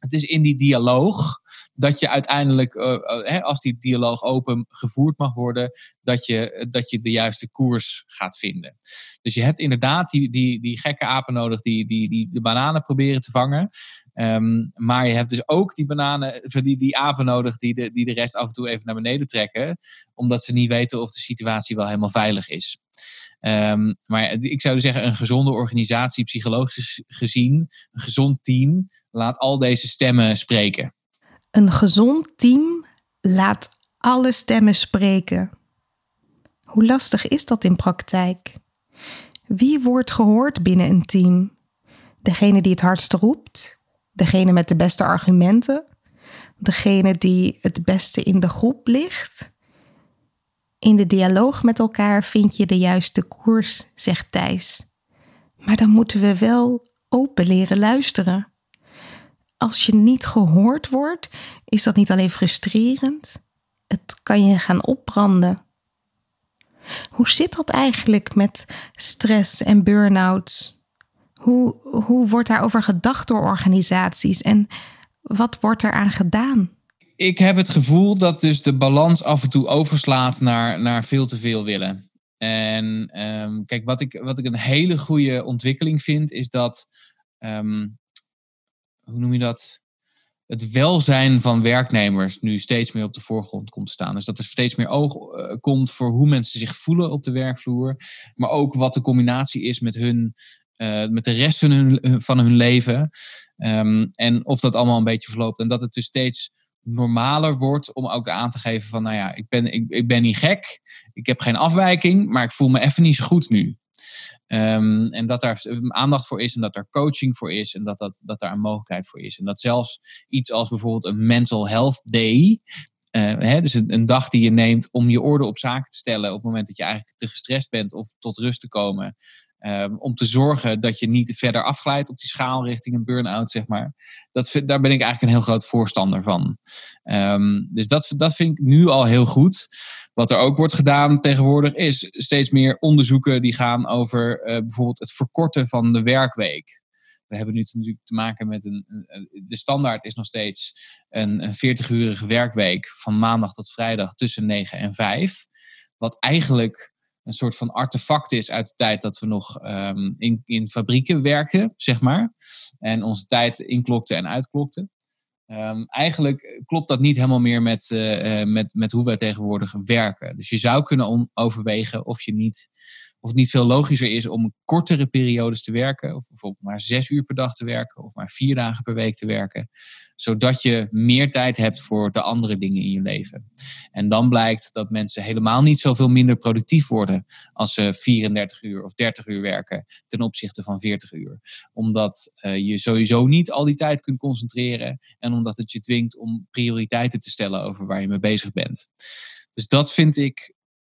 het is in die dialoog dat je uiteindelijk, uh, als die dialoog open gevoerd mag worden, dat je, dat je de juiste koers gaat vinden. Dus je hebt inderdaad die, die, die gekke apen nodig die, die, die de bananen proberen te vangen. Um, maar je hebt dus ook die bananen, die, die apen nodig die de, die de rest af en toe even naar beneden trekken, omdat ze niet weten of de situatie wel helemaal veilig is. Um, maar ik zou zeggen, een gezonde organisatie, psychologisch gezien, een gezond team, laat al deze stemmen spreken. Een gezond team laat alle stemmen spreken. Hoe lastig is dat in praktijk? Wie wordt gehoord binnen een team? Degene die het hardst roept? Degene met de beste argumenten? Degene die het beste in de groep ligt? In de dialoog met elkaar vind je de juiste koers, zegt Thijs. Maar dan moeten we wel open leren luisteren. Als je niet gehoord wordt, is dat niet alleen frustrerend, het kan je gaan opbranden. Hoe zit dat eigenlijk met stress en burn-out? Hoe, hoe wordt daarover gedacht door organisaties en wat wordt eraan gedaan? ik heb het gevoel dat dus de balans af en toe overslaat naar, naar veel te veel willen. En um, kijk, wat ik, wat ik een hele goede ontwikkeling vind, is dat, um, hoe noem je dat? Het welzijn van werknemers nu steeds meer op de voorgrond komt te staan. Dus dat er steeds meer oog uh, komt voor hoe mensen zich voelen op de werkvloer. Maar ook wat de combinatie is met hun uh, met de rest van hun, van hun leven. Um, en of dat allemaal een beetje verloopt. En dat het dus steeds normaler wordt om ook aan te geven van, nou ja, ik ben, ik, ik ben niet gek, ik heb geen afwijking, maar ik voel me even niet zo goed nu. Um, en dat daar aandacht voor is en dat er coaching voor is en dat, dat, dat daar een mogelijkheid voor is. En dat zelfs iets als bijvoorbeeld een mental health day, uh, hè, dus een, een, dag die je neemt om je orde op zaken te stellen op het moment dat je eigenlijk te gestrest bent of tot rust te komen. Um, om te zorgen dat je niet verder afglijdt op die schaal richting een burn-out, zeg maar. Dat, daar ben ik eigenlijk een heel groot voorstander van. Um, dus dat, dat vind ik nu al heel goed. Wat er ook wordt gedaan tegenwoordig is steeds meer onderzoeken die gaan over uh, bijvoorbeeld het verkorten van de werkweek. We hebben nu natuurlijk te maken met een. De standaard is nog steeds een, een 40-urige werkweek van maandag tot vrijdag tussen 9 en 5. Wat eigenlijk een soort van artefact is uit de tijd dat we nog um, in, in fabrieken werkten, zeg maar. En onze tijd inklokten en uitklokten. Um, eigenlijk klopt dat niet helemaal meer met, uh, met, met hoe wij tegenwoordig werken. Dus je zou kunnen overwegen of je niet of het niet veel logischer is om kortere periodes te werken, of bijvoorbeeld maar zes uur per dag te werken, of maar vier dagen per week te werken, zodat je meer tijd hebt voor de andere dingen in je leven. En dan blijkt dat mensen helemaal niet zoveel minder productief worden als ze 34 uur of 30 uur werken ten opzichte van 40 uur. Omdat uh, je sowieso niet al die tijd kunt concentreren en omdat het je dwingt om prioriteiten te stellen over waar je mee bezig bent. Dus dat vind ik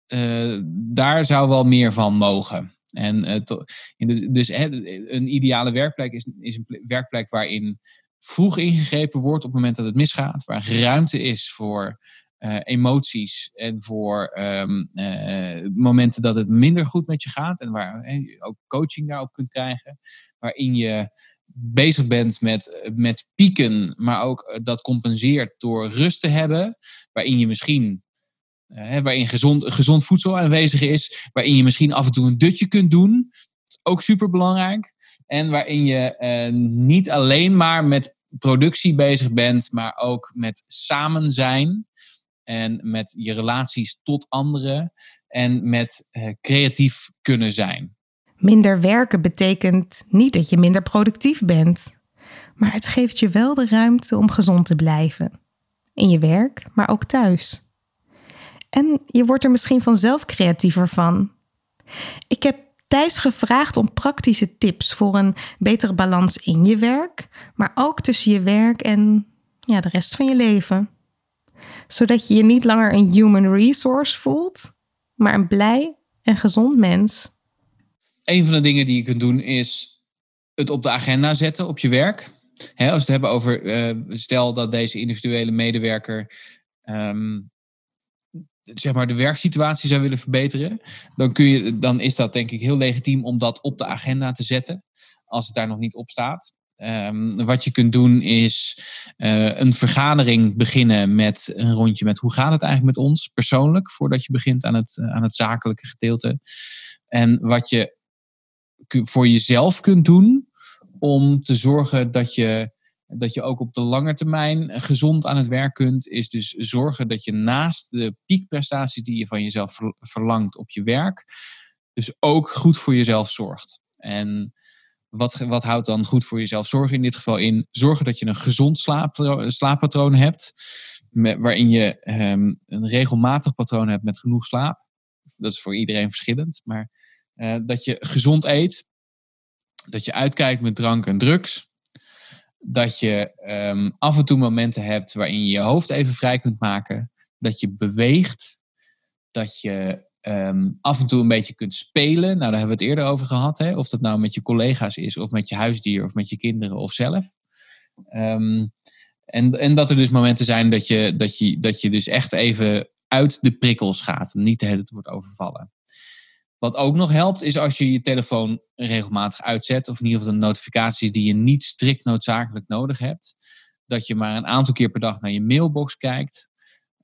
uh, daar zou wel meer van mogen. En de, dus hè, een ideale werkplek is, is een werkplek waarin vroeg ingegrepen wordt op het moment dat het misgaat, waar ruimte is voor uh, emoties en voor ehm, eh, momenten dat het minder goed met je gaat en waar je ook coaching daarop kunt krijgen, waarin je bezig bent met, met pieken, maar ook dat compenseert door rust te hebben, waarin je misschien waarin gezond, gezond voedsel aanwezig is, waarin je misschien af en toe een dutje kunt doen, ook super belangrijk. En waarin je uh, niet alleen maar met productie bezig bent, maar ook met samen zijn en met je relaties tot anderen en met uh, creatief kunnen zijn. Minder werken betekent niet dat je minder productief bent, maar het geeft je wel de ruimte om gezond te blijven. In je werk, maar ook thuis. En je wordt er misschien vanzelf creatiever van. Ik heb Thijs gevraagd om praktische tips voor een betere balans in je werk, maar ook tussen je werk en ja, de rest van je leven. Zodat je je niet langer een human resource voelt, maar een blij en gezond mens. Een van de dingen die je kunt doen is het op de agenda zetten op je werk. als we het hebben over, uh, stel dat deze individuele medewerker um, zeg maar, de werksituatie zou willen verbeteren, dan, kun je, dan is dat denk ik heel legitiem om dat op de agenda te zetten, als het daar nog niet op staat. Um, wat je kunt doen is uh, een vergadering beginnen met een rondje met hoe gaat het eigenlijk met ons persoonlijk, voordat je begint aan het, aan het zakelijke gedeelte. En wat je voor jezelf kunt doen om te zorgen dat je dat je ook op de lange termijn gezond aan het werk kunt, is dus zorgen dat je naast de piekprestaties die je van jezelf verlangt op je werk, dus ook goed voor jezelf zorgt. En wat, wat houdt dan goed voor jezelf zorgen in dit geval in? Zorgen dat je een gezond slaappatroon hebt, waarin je ehm, een regelmatig patroon hebt met genoeg slaap. Dat is voor iedereen verschillend, maar uh, dat je gezond eet, dat je uitkijkt met drank en drugs, dat je um, af en toe momenten hebt waarin je je hoofd even vrij kunt maken. Dat je beweegt. Dat je um, af en toe een beetje kunt spelen. Nou, daar hebben we het eerder over gehad. Hè? Of dat nou met je collega's is, of met je huisdier, of met je kinderen, of zelf. Um, en, en dat er dus momenten zijn dat je, dat, je, dat je dus echt even uit de prikkels gaat. Niet tijd wordt overvallen. Wat ook nog helpt, is als je je telefoon regelmatig uitzet, of in ieder geval de notificaties die je niet strikt noodzakelijk nodig hebt, dat je maar een aantal keer per dag naar je mailbox kijkt.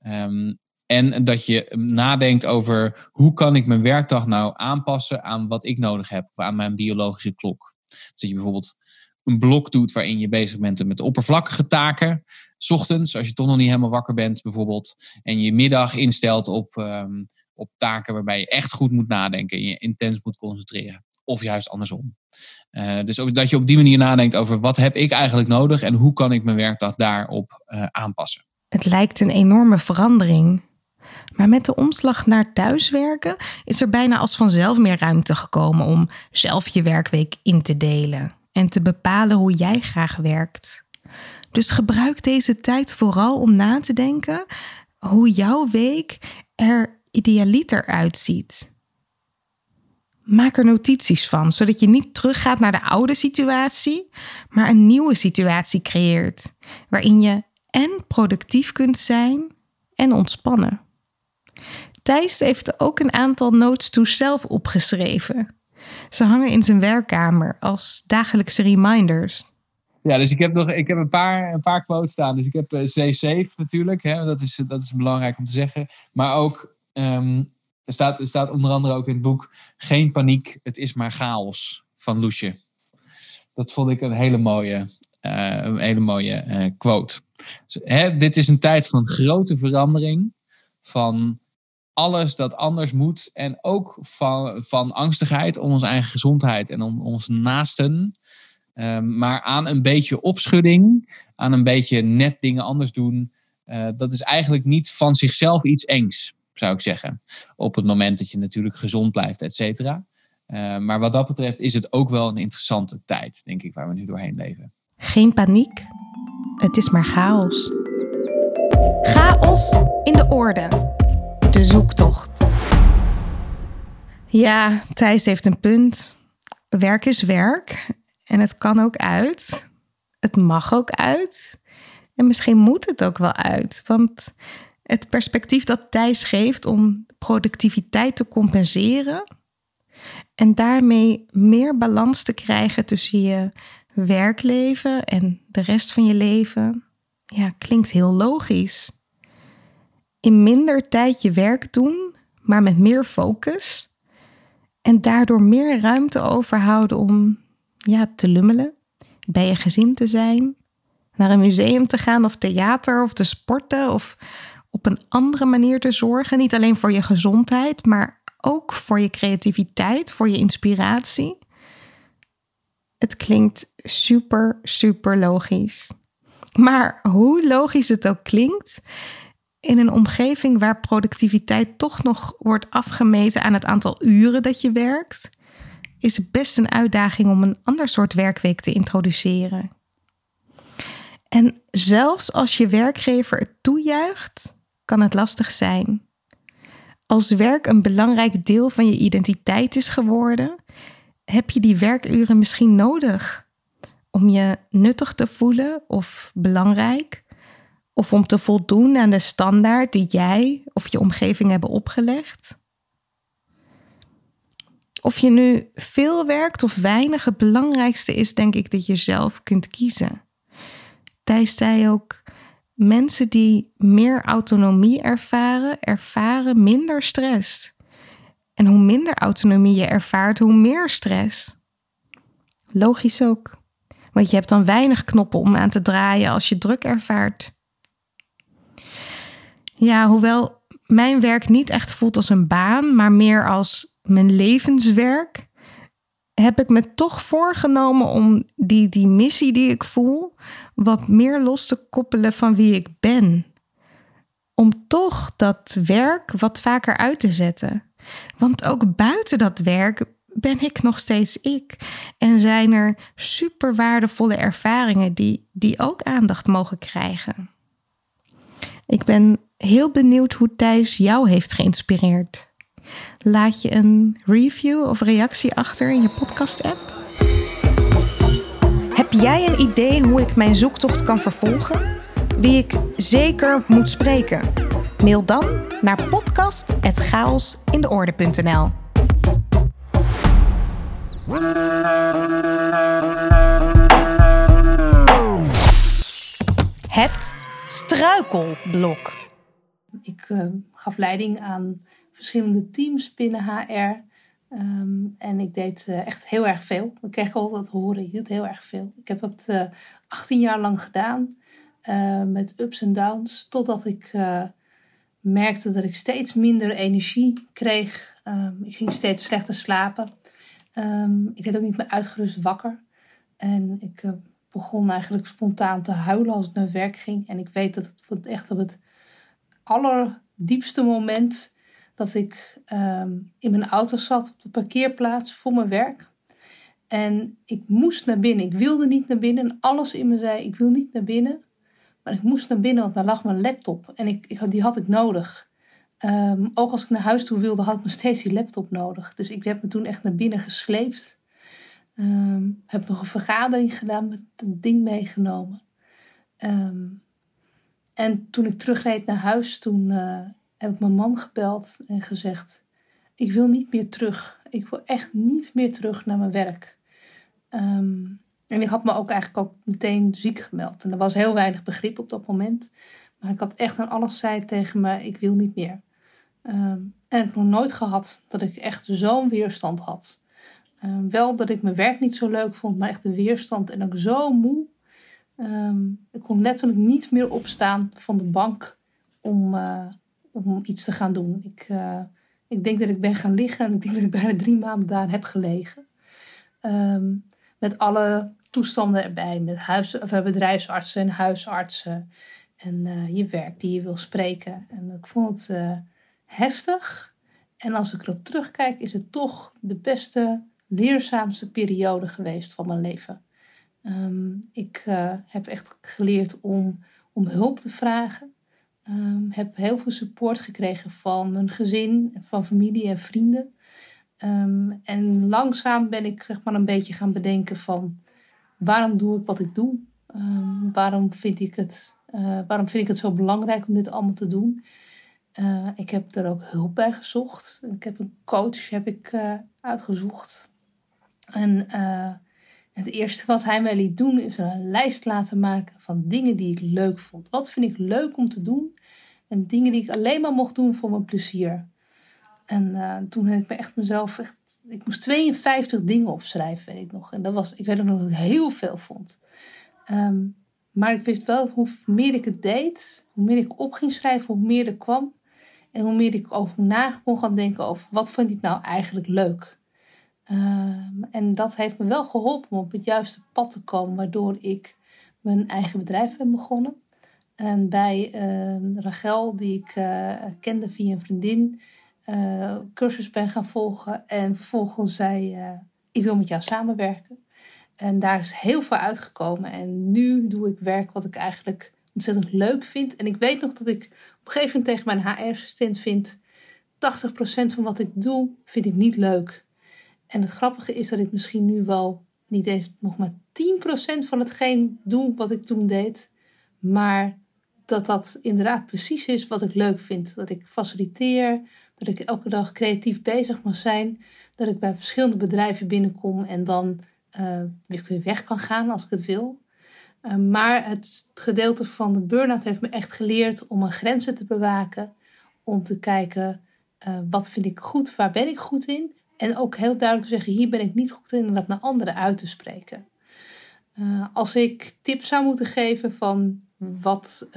Um, en dat je nadenkt over hoe kan ik mijn werkdag nou aanpassen aan wat ik nodig heb, of aan mijn biologische klok. Dus dat je bijvoorbeeld een blok doet waarin je bezig bent met oppervlakkige taken. S ochtends, als je toch nog niet helemaal wakker bent, bijvoorbeeld. En je middag instelt op um, op taken waarbij je echt goed moet nadenken en je intens moet concentreren. Of juist andersom. Uh, dus dat je op die manier nadenkt over wat heb ik eigenlijk nodig en hoe kan ik mijn werkdag daarop uh, aanpassen. Het lijkt een enorme verandering. Maar met de omslag naar thuiswerken is er bijna als vanzelf meer ruimte gekomen om zelf je werkweek in te delen en te bepalen hoe jij graag werkt. Dus gebruik deze tijd vooral om na te denken hoe jouw week er idealiter uitziet. Maak er notities van, zodat je niet teruggaat naar de oude situatie, maar een nieuwe situatie creëert, waarin je en productief kunt zijn en ontspannen. Thijs heeft ook een aantal notes to self opgeschreven. Ze hangen in zijn werkkamer als dagelijkse reminders. Ja, dus ik heb nog ik heb een, paar, een paar quotes staan. Dus ik heb uh, C-Safe natuurlijk, hè, dat, is, dat is belangrijk om te zeggen. Maar ook Um, er, staat, er staat onder andere ook in het boek Geen paniek, het is maar chaos van Loesje. Dat vond ik een hele mooie, uh, een hele mooie uh, quote. Dus, hè, dit is een tijd van grote verandering, van alles dat anders moet en ook van, van angstigheid om onze eigen gezondheid en om onze naasten. Um, maar aan een beetje opschudding, aan een beetje net dingen anders doen, uh, dat is eigenlijk niet van zichzelf iets engs zou ik zeggen. Op het moment dat je natuurlijk gezond blijft, et cetera. Uh, maar wat dat betreft is het ook wel een interessante tijd, denk ik, waar we nu doorheen leven. Geen paniek. Het is maar chaos. Chaos in de orde. De zoektocht. Ja, Thijs heeft een punt. Werk is werk en het kan ook uit. het mag ook uit. En misschien moet het ook wel uit. Want het perspectief dat Thijs geeft om productiviteit te compenseren en daarmee meer balans te krijgen tussen je werkleven en de rest van je leven, ja, klinkt heel logisch. In minder tijd je werk doen, maar met meer focus en daardoor meer ruimte overhouden om ja, te lummelen, bij je gezin te zijn, naar een museum te gaan of theater of te sporten of op een andere manier te zorgen. Niet alleen voor je gezondheid, maar ook voor je creativiteit, voor je inspiratie. Het klinkt super, super logisch. Maar hoe logisch het ook klinkt, in een omgeving waar productiviteit toch nog wordt afgemeten aan het aantal uren dat je werkt, is het best een uitdaging om een ander soort werkweek te introduceren. En zelfs als je werkgever het toejuicht, kan het lastig zijn. Als werk een belangrijk deel van je identiteit is geworden, heb je die werkuren misschien nodig om je nuttig te voelen of belangrijk, of om te voldoen aan de standaard die jij of je omgeving hebben opgelegd. Of je nu veel werkt of weinig, het belangrijkste is denk ik dat je zelf kunt kiezen. Thijs zei ook, mensen die meer autonomie ervaren, ervaren minder stress. En hoe minder autonomie je ervaart, hoe meer stress. Logisch ook. Want je hebt dan weinig knoppen om aan te draaien als je druk ervaart. Ja, hoewel mijn werk niet echt voelt als een baan, maar meer als mijn levenswerk, heb ik me toch voorgenomen om die, die missie die ik voel wat meer los te koppelen van wie ik ben. Om toch dat werk wat vaker uit te zetten. Want ook buiten dat werk ben ik nog steeds ik. En zijn er super waardevolle ervaringen die, die ook aandacht mogen krijgen. Ik ben heel benieuwd hoe Thijs jou heeft geïnspireerd. Laat je een review of reactie achter in je podcast-app? Jij een idee hoe ik mijn zoektocht kan vervolgen? Wie ik zeker moet spreken? Mail dan naar podcast.chaosindeorde.nl Het struikelblok. Ik uh, gaf leiding aan verschillende teams binnen HR. Ehm, en ik deed uh, echt heel erg veel. Ik kreeg altijd horen, je doet heel erg veel. Ik heb uh, 18 jaar lang gedaan. Uh, met ups en downs. Totdat ik merkte dat ik steeds minder energie kreeg. Um, ik ging steeds slechter slapen. Um, ik werd ook niet meer uitgerust wakker. En ik begon eigenlijk spontaan te huilen als ik naar werk ging. En ik weet dat het echt op het allerdiepste moment dat ik ehm, in mijn auto zat op de parkeerplaats voor mijn werk. En ik moest naar binnen. Ik wilde niet naar binnen. En alles in me zei: ik wil niet naar binnen. Maar ik moest naar binnen, want daar lag mijn laptop. En ik, ik die had ik nodig. Um, ook als ik naar huis toe wilde, had ik nog steeds die laptop nodig. Dus ik heb me toen echt naar binnen gesleept. Um, heb nog een vergadering gedaan met het ding meegenomen. En toen ik terugreed naar huis, toen uh, heb ik mijn man gebeld en gezegd: Ik wil niet meer terug. Ik wil echt niet meer terug naar mijn werk. Um, en ik had me ook eigenlijk ook meteen ziek gemeld. En er was heel weinig begrip op dat moment. Maar ik had echt aan alles zei tegen me: Ik wil niet meer. Um, en ik heb nog nooit gehad dat ik echt zo'n weerstand had. Um, wel dat ik mijn werk niet zo leuk vond, maar echt de weerstand en ook zo moe. Ik kon letterlijk niet meer opstaan van de bank om, uh, om iets te gaan doen. Ik, uh, ik denk dat ik ben gaan liggen en ik denk dat ik bijna drie maanden daar heb gelegen. Um, met alle toestanden erbij, met huis, of, bedrijfsartsen en huisartsen. En uh, je werk die je wil spreken. En ik vond het heftig. En als ik erop terugkijk, is het toch de beste leerzaamste periode geweest van mijn leven. Um, ik heb echt geleerd om, om hulp te vragen. Um, heb heel veel support gekregen van mijn gezin, van familie en vrienden. Um, en langzaam ben ik zeg maar een beetje gaan bedenken van waarom doe ik wat ik doe? Ehm, waarom, vind ik het, eh, waarom vind ik het zo belangrijk om dit allemaal te doen? Uh, ik heb er ook hulp bij gezocht. Ik heb een coach heb ik, uh, uitgezocht. En het eerste wat hij mij liet doen is een lijst laten maken van dingen die ik leuk vond. Wat vind ik leuk om te doen? En dingen die ik alleen maar mocht doen voor mijn plezier. En uh, toen heb ik me echt mezelf echt. Ik moest 52 dingen opschrijven, weet ik nog. En dat was, ik weet nog dat ik heel veel vond. Um, maar ik wist wel hoe meer ik het deed, hoe meer ik op ging schrijven, hoe meer er kwam. En hoe meer ik over na kon gaan denken over wat vond ik nou eigenlijk leuk. Um, en dat heeft me wel geholpen om op het juiste pad te komen, waardoor ik mijn eigen bedrijf ben begonnen. En bij uh, Rachel, die ik uh, kende via een vriendin, uh, cursus ben gaan volgen. En vervolgens zei, ik wil met jou samenwerken. En daar is heel veel uitgekomen. En nu doe ik werk wat ik eigenlijk ontzettend leuk vind. En ik weet nog dat ik op een gegeven moment tegen mijn HR-assistent vind... 80% van wat ik doe, vind ik niet leuk. En het grappige is dat ik misschien nu wel niet eens nog maar 10% van hetgeen doe wat ik toen deed. Maar dat dat inderdaad precies is wat ik leuk vind. Dat ik faciliteer, dat ik elke dag creatief bezig mag zijn. Dat ik bij verschillende bedrijven binnenkom en dan uh, weer weg kan gaan als ik het wil. Uh, maar het gedeelte van de burn-out heeft me echt geleerd om mijn grenzen te bewaken. Om te kijken, uh, wat vind ik goed, waar ben ik goed in? En ook heel duidelijk zeggen, hier ben ik niet goed in en dat naar anderen uit te spreken. als ik tips zou moeten geven van wat,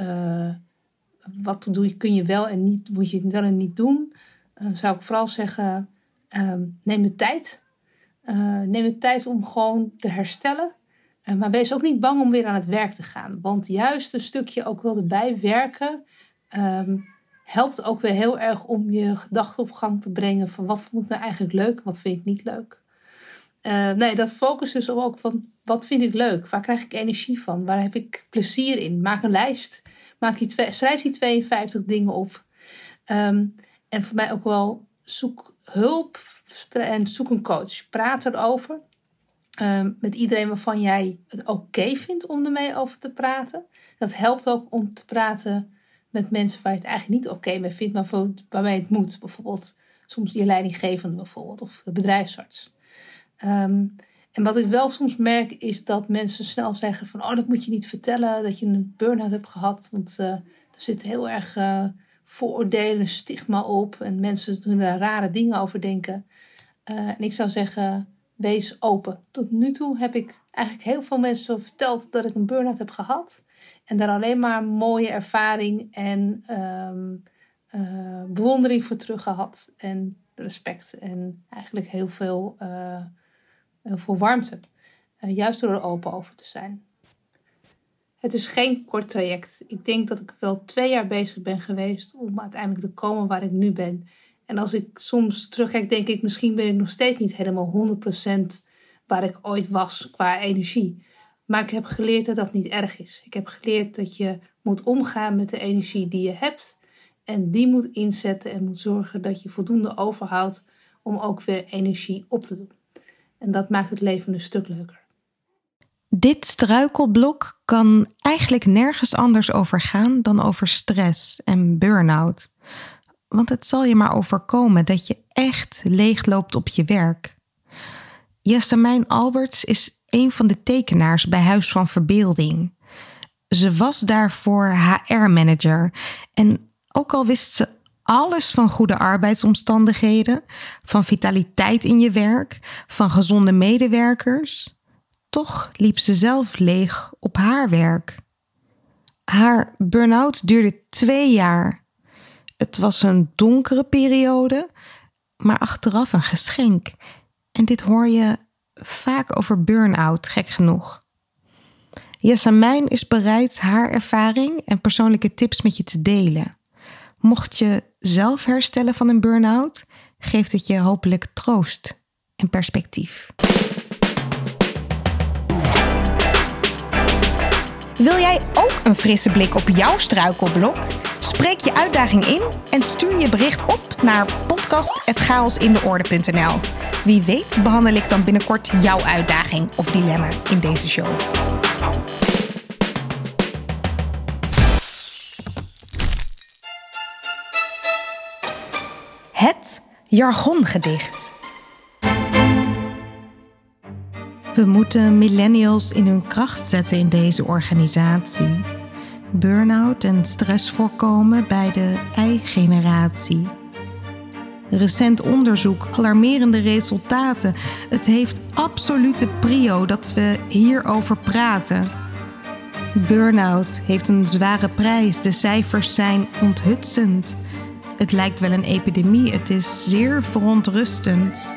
wat doe je, kun je wel en niet, moet je wel en niet doen, zou ik vooral zeggen, neem de tijd uh, neem de tijd om gewoon te herstellen. Uh, maar wees ook niet bang om weer aan het werk te gaan. Want juist een stukje ook wel erbij werken um, helpt ook weer heel erg om je gedachten op gang te brengen. Van wat vond ik nou eigenlijk leuk, wat vind ik niet leuk. Uh, nee, dat focus dus ook van wat vind ik leuk? Waar krijg ik energie van? Waar heb ik plezier in? Maak een lijst. Maak die schrijf die 52 dingen op. Um, en voor mij ook wel zoek hulp en zoek een coach. Praat erover. Um, met iedereen waarvan jij het oké vindt om ermee over te praten. Dat helpt ook om te praten met mensen waar je het eigenlijk niet oké mee vindt, maar voor, waarmee het moet. Bijvoorbeeld soms je leidinggevende bijvoorbeeld, of de bedrijfsarts. Um, en wat ik wel soms merk is dat mensen snel zeggen van... oh, dat moet je niet vertellen, dat je een burn-out hebt gehad. Want uh, er zit heel erg uh, vooroordelen, stigma op. En mensen doen daar rare dingen over denken. Uh, en ik zou zeggen, wees open. Tot nu toe heb ik eigenlijk heel veel mensen verteld dat ik een burn-out heb gehad. En daar alleen maar mooie ervaring en um, uh, bewondering voor terug gehad. En respect en eigenlijk heel veel, uh, heel veel warmte. juist door er open over te zijn. Het is geen kort traject. Ik denk dat ik wel twee jaar bezig ben geweest om uiteindelijk te komen waar ik nu ben. En als ik soms terugkijk, denk ik, misschien ben ik nog steeds niet helemaal 100% waar ik ooit was qua energie. Maar ik heb geleerd dat dat niet erg is. Ik heb geleerd dat je moet omgaan met de energie die je hebt. En die moet inzetten en moet zorgen dat je voldoende overhoudt om ook weer energie op te doen. En dat maakt het leven een stuk leuker. Dit struikelblok kan eigenlijk nergens anders over gaan dan over stress en burn-out. Want het zal je maar overkomen dat je echt leegloopt op je werk. Jessamijn Alberts is een van de tekenaars bij Huis van Verbeelding. Ze was daarvoor HR-manager en ook al wist ze alles van goede arbeidsomstandigheden, van vitaliteit in je werk, van gezonde medewerkers, toch liep ze zelf leeg op haar werk. Haar burn-out duurde twee jaar. Het was een donkere periode, maar achteraf een geschenk. En dit hoor je vaak over burn-out, gek genoeg. Jessamijn is bereid haar ervaring en persoonlijke tips met je te delen. Mocht je zelf herstellen van een burn-out, geeft het je hopelijk troost en perspectief. Wil jij ook een frisse blik op jouw struikelblok? Spreek je uitdaging in en stuur je bericht op naar podcast.chaosindeorde.nl. Wie weet behandel ik dan binnenkort jouw uitdaging of dilemma in deze show. Het jargongedicht. We moeten millennials in hun kracht zetten in deze organisatie. Burnout en stress voorkomen bij de I-generatie. Recent onderzoek, alarmerende resultaten. Het heeft absolute prio dat we hierover praten. Burnout heeft een zware prijs. De cijfers zijn onthutsend. Het lijkt wel een epidemie. Het is zeer verontrustend.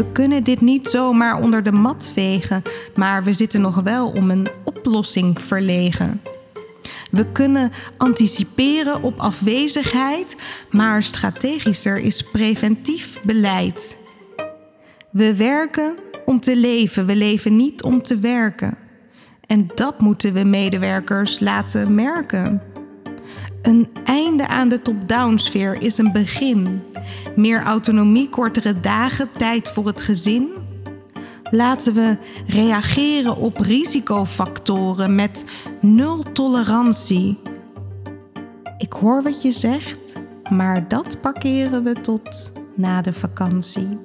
We kunnen dit niet zomaar onder de mat vegen, maar we zitten nog wel om een oplossing verlegen. We kunnen anticiperen op afwezigheid, maar strategischer is preventief beleid. We werken om te leven, we leven niet om te werken. En dat moeten we medewerkers laten merken. Een einde aan de top-down sfeer is een begin. Meer autonomie, kortere dagen, tijd voor het gezin. Laten we reageren op risicofactoren met nul tolerantie. Ik hoor wat je zegt, maar dat parkeren we tot na de vakantie.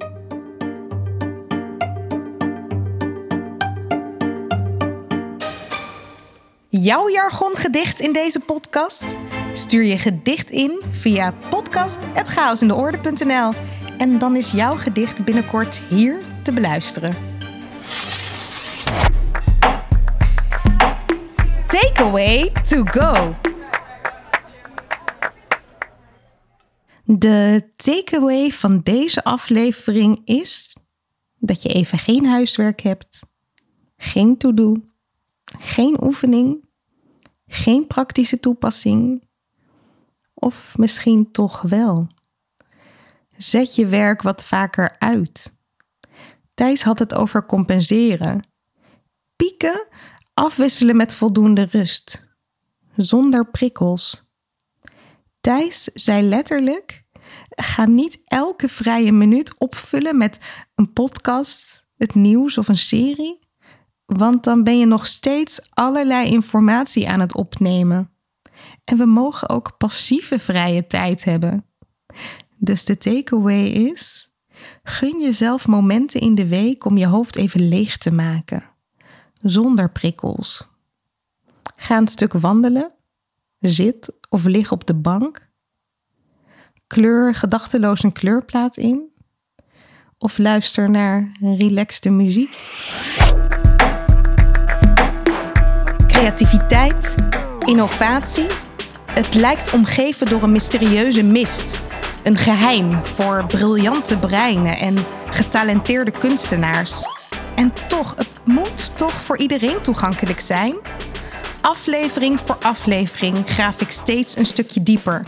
Jouw jargongedicht in deze podcast? Stuur je gedicht in via podcast.chaosindeorde.nl en dan is jouw gedicht binnenkort hier te beluisteren. Takeaway to go. De takeaway van deze aflevering is dat je even geen huiswerk hebt, geen to-do, geen oefening, geen praktische toepassing. Of misschien toch wel. Zet je werk wat vaker uit. Thijs had het over compenseren. Pieken afwisselen met voldoende rust. Zonder prikkels. Thijs zei letterlijk: ga niet elke vrije minuut opvullen met een podcast, het nieuws of een serie, want dan ben je nog steeds allerlei informatie aan het opnemen. En we mogen ook passieve vrije tijd hebben. Dus de takeaway is: gun jezelf momenten in de week om je hoofd even leeg te maken, zonder prikkels. Ga een stuk wandelen, zit of lig op de bank. Kleur gedachteloos een kleurplaat in. Of luister naar relaxte muziek. Creativiteit, innovatie. Het lijkt omgeven door een mysterieuze mist. Een geheim voor briljante breinen en getalenteerde kunstenaars. En toch, het moet toch voor iedereen toegankelijk zijn? Aflevering voor aflevering graaf ik steeds een stukje dieper.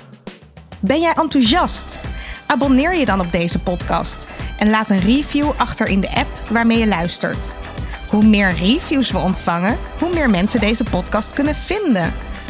Ben jij enthousiast? Abonneer je dan op deze podcast en laat een review achter in de app waarmee je luistert. Hoe meer reviews we ontvangen, hoe meer mensen deze podcast kunnen vinden.